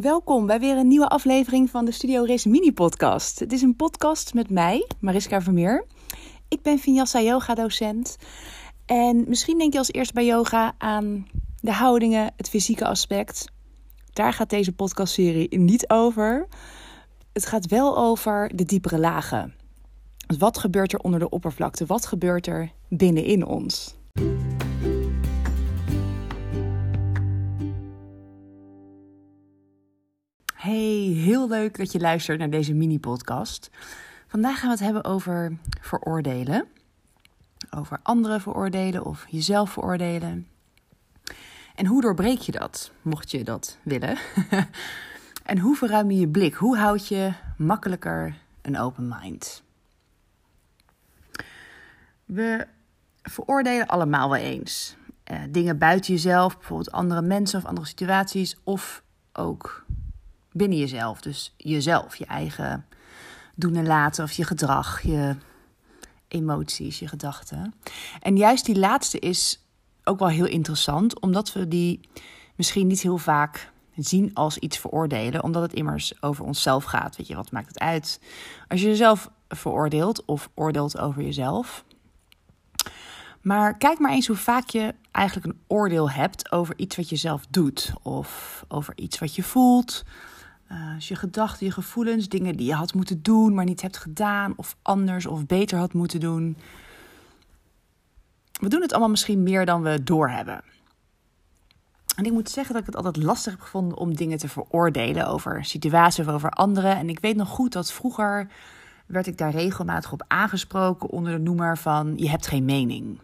Welkom bij weer een nieuwe aflevering van de Studio Race Mini Podcast. Het is een podcast met mij, Mariska Vermeer. Ik ben Vinyasa yoga docent. En misschien denk je als eerst bij yoga aan de houdingen, het fysieke aspect. Daar gaat deze podcastserie niet over. Het gaat wel over de diepere lagen. Wat gebeurt er onder de oppervlakte? Wat gebeurt er binnenin ons? Hey, heel leuk dat je luistert naar deze mini-podcast. Vandaag gaan we het hebben over veroordelen. Over anderen veroordelen of jezelf veroordelen. En hoe doorbreek je dat, mocht je dat willen? en hoe verruim je je blik? Hoe houd je makkelijker een open mind? We veroordelen allemaal wel eens. Uh, dingen buiten jezelf, bijvoorbeeld andere mensen of andere situaties, of ook binnen jezelf. Dus jezelf, je eigen doen en laten of je gedrag, je emoties, je gedachten. En juist die laatste is ook wel heel interessant, omdat we die misschien niet heel vaak zien als iets veroordelen, omdat het immers over onszelf gaat. Weet je, wat maakt het uit? Als je jezelf veroordeelt of oordeelt over jezelf. Maar kijk maar eens hoe vaak je eigenlijk een oordeel hebt over iets wat je zelf doet, of over iets wat je voelt, uh, je gedachten, je gevoelens, dingen die je had moeten doen, maar niet hebt gedaan, of anders of beter had moeten doen. We doen het allemaal misschien meer dan we doorhebben. En ik moet zeggen dat ik het altijd lastig heb gevonden om dingen te veroordelen over situaties of over anderen. En ik weet nog goed dat vroeger werd ik daar regelmatig op aangesproken onder de noemer van je hebt geen mening.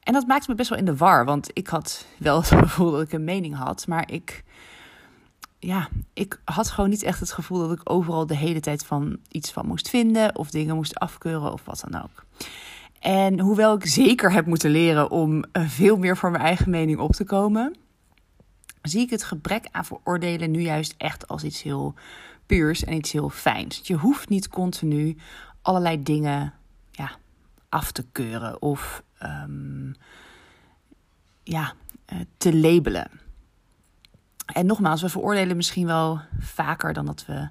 En dat maakte me best wel in de war, want ik had wel het gevoel dat ik een mening had, maar ik ja, ik had gewoon niet echt het gevoel dat ik overal de hele tijd van iets van moest vinden of dingen moest afkeuren of wat dan ook. En hoewel ik zeker heb moeten leren om eh, veel meer voor mijn eigen mening op te komen, zie ik het gebrek aan veroordelen nu juist echt als iets heel puurs en iets heel fijns. Je hoeft niet continu allerlei dingen ja, af te keuren of um, ja, eh, te labelen. En nogmaals, we veroordelen misschien wel vaker dan dat we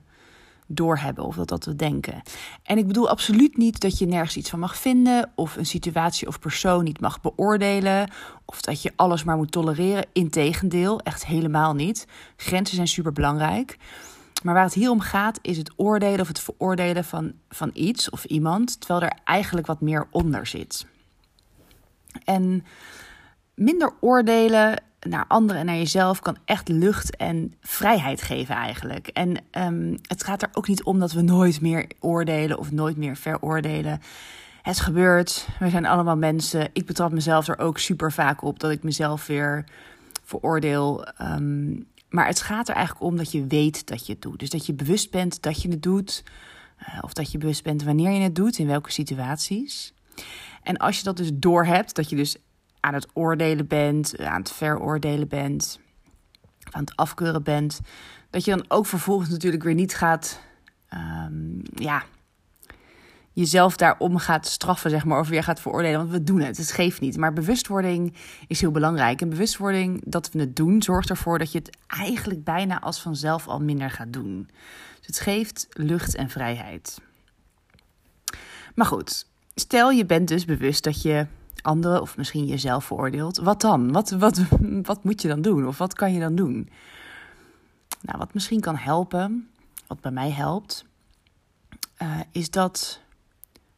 doorhebben of dat, dat we denken. En ik bedoel absoluut niet dat je nergens iets van mag vinden of een situatie of persoon niet mag beoordelen of dat je alles maar moet tolereren. Integendeel, echt helemaal niet. Grenzen zijn super belangrijk. Maar waar het hier om gaat is het oordelen of het veroordelen van, van iets of iemand, terwijl er eigenlijk wat meer onder zit. En minder oordelen naar anderen en naar jezelf kan echt lucht en vrijheid geven eigenlijk. En um, het gaat er ook niet om dat we nooit meer oordelen of nooit meer veroordelen. Het gebeurt, we zijn allemaal mensen. Ik betrap mezelf er ook super vaak op dat ik mezelf weer veroordeel. Um, maar het gaat er eigenlijk om dat je weet dat je het doet. Dus dat je bewust bent dat je het doet. Uh, of dat je bewust bent wanneer je het doet, in welke situaties. En als je dat dus doorhebt, dat je dus aan het oordelen bent, aan het veroordelen bent, aan het afkeuren bent, dat je dan ook vervolgens natuurlijk weer niet gaat, um, ja, jezelf daarom gaat straffen, zeg maar, of weer gaat veroordelen. Want we doen het, het geeft niet. Maar bewustwording is heel belangrijk. En bewustwording dat we het doen, zorgt ervoor dat je het eigenlijk bijna als vanzelf al minder gaat doen. Dus het geeft lucht en vrijheid. Maar goed, stel je bent dus bewust dat je anderen of misschien jezelf veroordeelt, wat dan? Wat, wat, wat moet je dan doen? Of wat kan je dan doen? Nou, wat misschien kan helpen, wat bij mij helpt, uh, is dat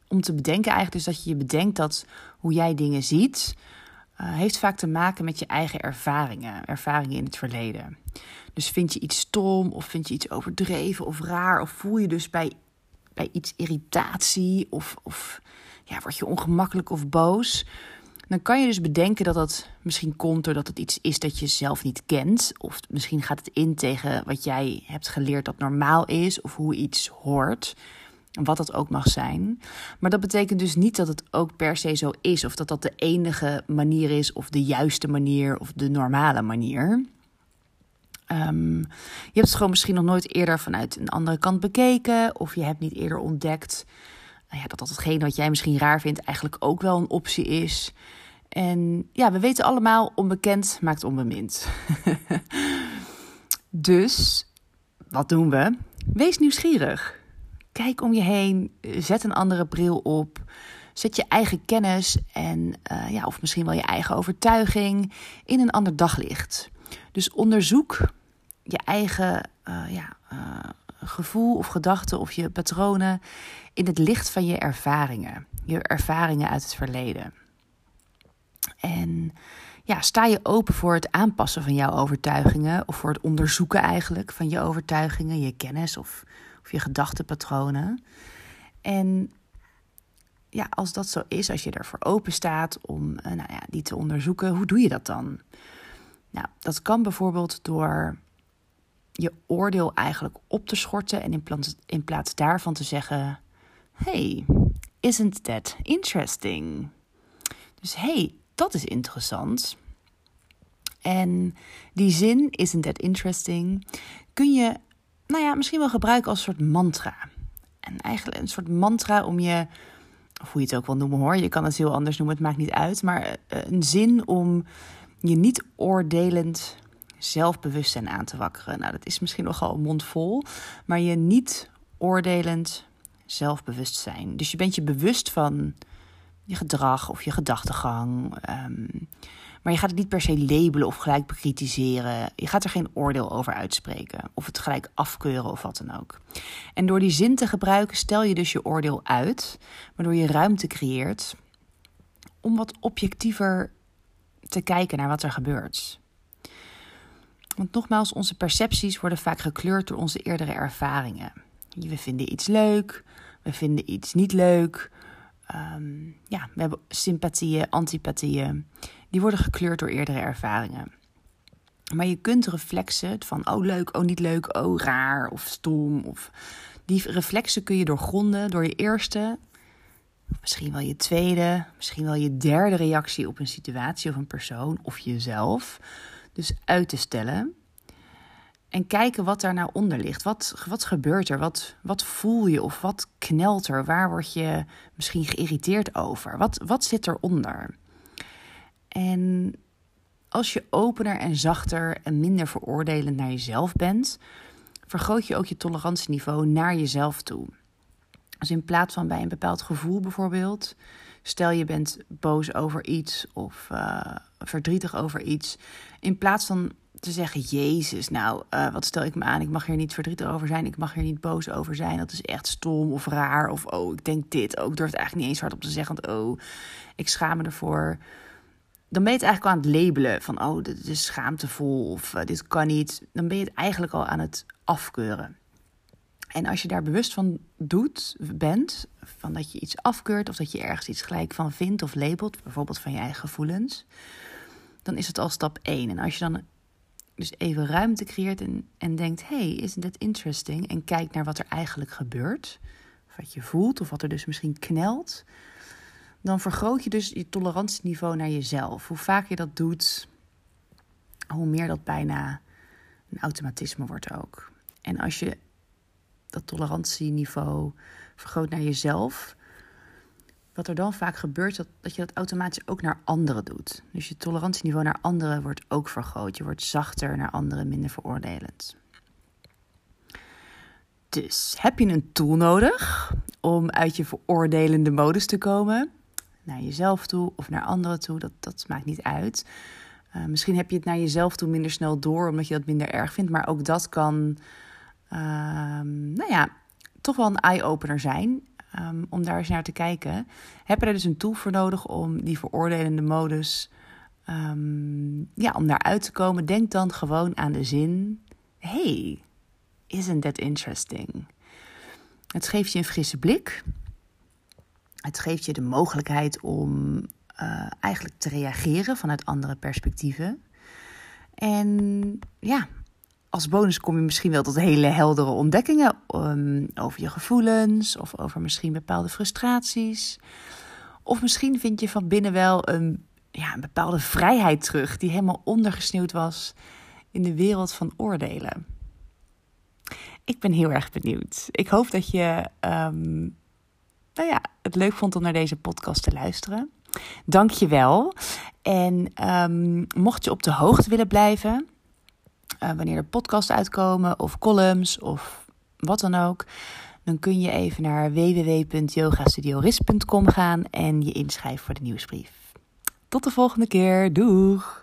om te bedenken eigenlijk dus dat je je bedenkt dat hoe jij dingen ziet, uh, heeft vaak te maken met je eigen ervaringen, ervaringen in het verleden. Dus vind je iets stom of vind je iets overdreven of raar of voel je dus bij, bij iets irritatie of, of ja, word je ongemakkelijk of boos, dan kan je dus bedenken dat dat misschien komt doordat het iets is dat je zelf niet kent. Of misschien gaat het in tegen wat jij hebt geleerd dat normaal is, of hoe iets hoort. Wat dat ook mag zijn. Maar dat betekent dus niet dat het ook per se zo is, of dat dat de enige manier is, of de juiste manier, of de normale manier. Um, je hebt het gewoon misschien nog nooit eerder vanuit een andere kant bekeken, of je hebt niet eerder ontdekt nou ja, dat dat hetgeen wat jij misschien raar vindt eigenlijk ook wel een optie is. En ja, we weten allemaal, onbekend maakt onbemind. dus wat doen we? Wees nieuwsgierig. Kijk om je heen, zet een andere bril op. Zet je eigen kennis en, uh, ja, of misschien wel je eigen overtuiging in een ander daglicht. Dus onderzoek je eigen uh, ja, uh, gevoel of gedachten of je patronen in het licht van je ervaringen. Je ervaringen uit het verleden. En ja, sta je open voor het aanpassen van jouw overtuigingen of voor het onderzoeken eigenlijk van je overtuigingen, je kennis of, of je gedachtenpatronen. En ja, als dat zo is, als je ervoor open staat om uh, nou ja, die te onderzoeken, hoe doe je dat dan? Nou, dat kan bijvoorbeeld door je oordeel eigenlijk op te schorten en in plaats, in plaats daarvan te zeggen: Hey, isn't that interesting? Dus hey, dat is interessant. En die zin, isn't that interesting, kun je, nou ja, misschien wel gebruiken als soort mantra. En eigenlijk een soort mantra om je, of hoe je het ook wil noemen hoor, je kan het heel anders noemen, het maakt niet uit, maar eh, een zin om je niet oordelend zelfbewustzijn aan te wakkeren. Nou, dat is misschien nogal mondvol, maar je niet oordelend zelfbewustzijn. Dus je bent je bewust van je gedrag of je gedachtegang. Um, maar je gaat het niet per se labelen of gelijk bekritiseren. Je gaat er geen oordeel over uitspreken. Of het gelijk afkeuren of wat dan ook. En door die zin te gebruiken stel je dus je oordeel uit. Waardoor je ruimte creëert om wat objectiever te kijken naar wat er gebeurt. Want nogmaals, onze percepties worden vaak gekleurd door onze eerdere ervaringen. We vinden iets leuk, we vinden iets niet leuk. Um, ja, we hebben sympathieën, antipathieën. Die worden gekleurd door eerdere ervaringen. Maar je kunt reflexen van oh leuk, oh niet leuk, oh raar of stom. Of die reflexen kun je doorgronden door je eerste, misschien wel je tweede, misschien wel je derde reactie op een situatie of een persoon of jezelf. Dus uit te stellen. En kijken wat daar nou onder ligt. Wat, wat gebeurt er? Wat, wat voel je of wat knelt er? Waar word je misschien geïrriteerd over? Wat, wat zit eronder? En als je opener en zachter en minder veroordelend naar jezelf bent, vergroot je ook je tolerantieniveau naar jezelf toe. Dus in plaats van bij een bepaald gevoel bijvoorbeeld, stel je bent boos over iets of uh, verdrietig over iets, in plaats van te zeggen: Jezus, nou, uh, wat stel ik me aan? Ik mag hier niet verdrietig over zijn. Ik mag hier niet boos over zijn. Dat is echt stom of raar. Of oh, ik denk dit. Ook oh, durf het eigenlijk niet eens hardop te zeggen. Want oh, ik schaam me ervoor. Dan ben je het eigenlijk aan het labelen van: oh, dit is schaamtevol. Of uh, dit kan niet. Dan ben je het eigenlijk al aan het afkeuren. En als je daar bewust van doet, bent, van dat je iets afkeurt of dat je ergens iets gelijk van vindt of labelt, bijvoorbeeld van je eigen gevoelens, dan is het al stap 1. En als je dan dus even ruimte creëert en, en denkt: hey, isn't that interesting? En kijkt naar wat er eigenlijk gebeurt, of wat je voelt, of wat er dus misschien knelt, dan vergroot je dus je tolerantieniveau naar jezelf. Hoe vaker je dat doet, hoe meer dat bijna een automatisme wordt ook. En als je dat tolerantieniveau vergroot naar jezelf, wat er dan vaak gebeurt, dat, dat je dat automatisch ook naar anderen doet. Dus je tolerantieniveau naar anderen wordt ook vergroot. Je wordt zachter naar anderen, minder veroordelend. Dus heb je een tool nodig om uit je veroordelende modus te komen? Naar jezelf toe of naar anderen toe, dat, dat maakt niet uit. Uh, misschien heb je het naar jezelf toe minder snel door, omdat je dat minder erg vindt. Maar ook dat kan, nou ja, toch wel een eye-opener zijn. Um, om daar eens naar te kijken. Heb je er dus een tool voor nodig om die veroordelende modus, um, ja, om daaruit te komen? Denk dan gewoon aan de zin: Hey, isn't that interesting? Het geeft je een frisse blik. Het geeft je de mogelijkheid om uh, eigenlijk te reageren vanuit andere perspectieven. En ja, als bonus kom je misschien wel tot hele heldere ontdekkingen um, over je gevoelens of over misschien bepaalde frustraties. Of misschien vind je van binnen wel een, ja, een bepaalde vrijheid terug die helemaal ondergesneeuwd was in de wereld van oordelen. Ik ben heel erg benieuwd. Ik hoop dat je um, nou ja, het leuk vond om naar deze podcast te luisteren. Dank je wel. En um, mocht je op de hoogte willen blijven uh, wanneer er podcasts uitkomen of columns of wat dan ook, dan kun je even naar www.yogastudioris.com gaan en je inschrijven voor de nieuwsbrief. Tot de volgende keer. Doeg!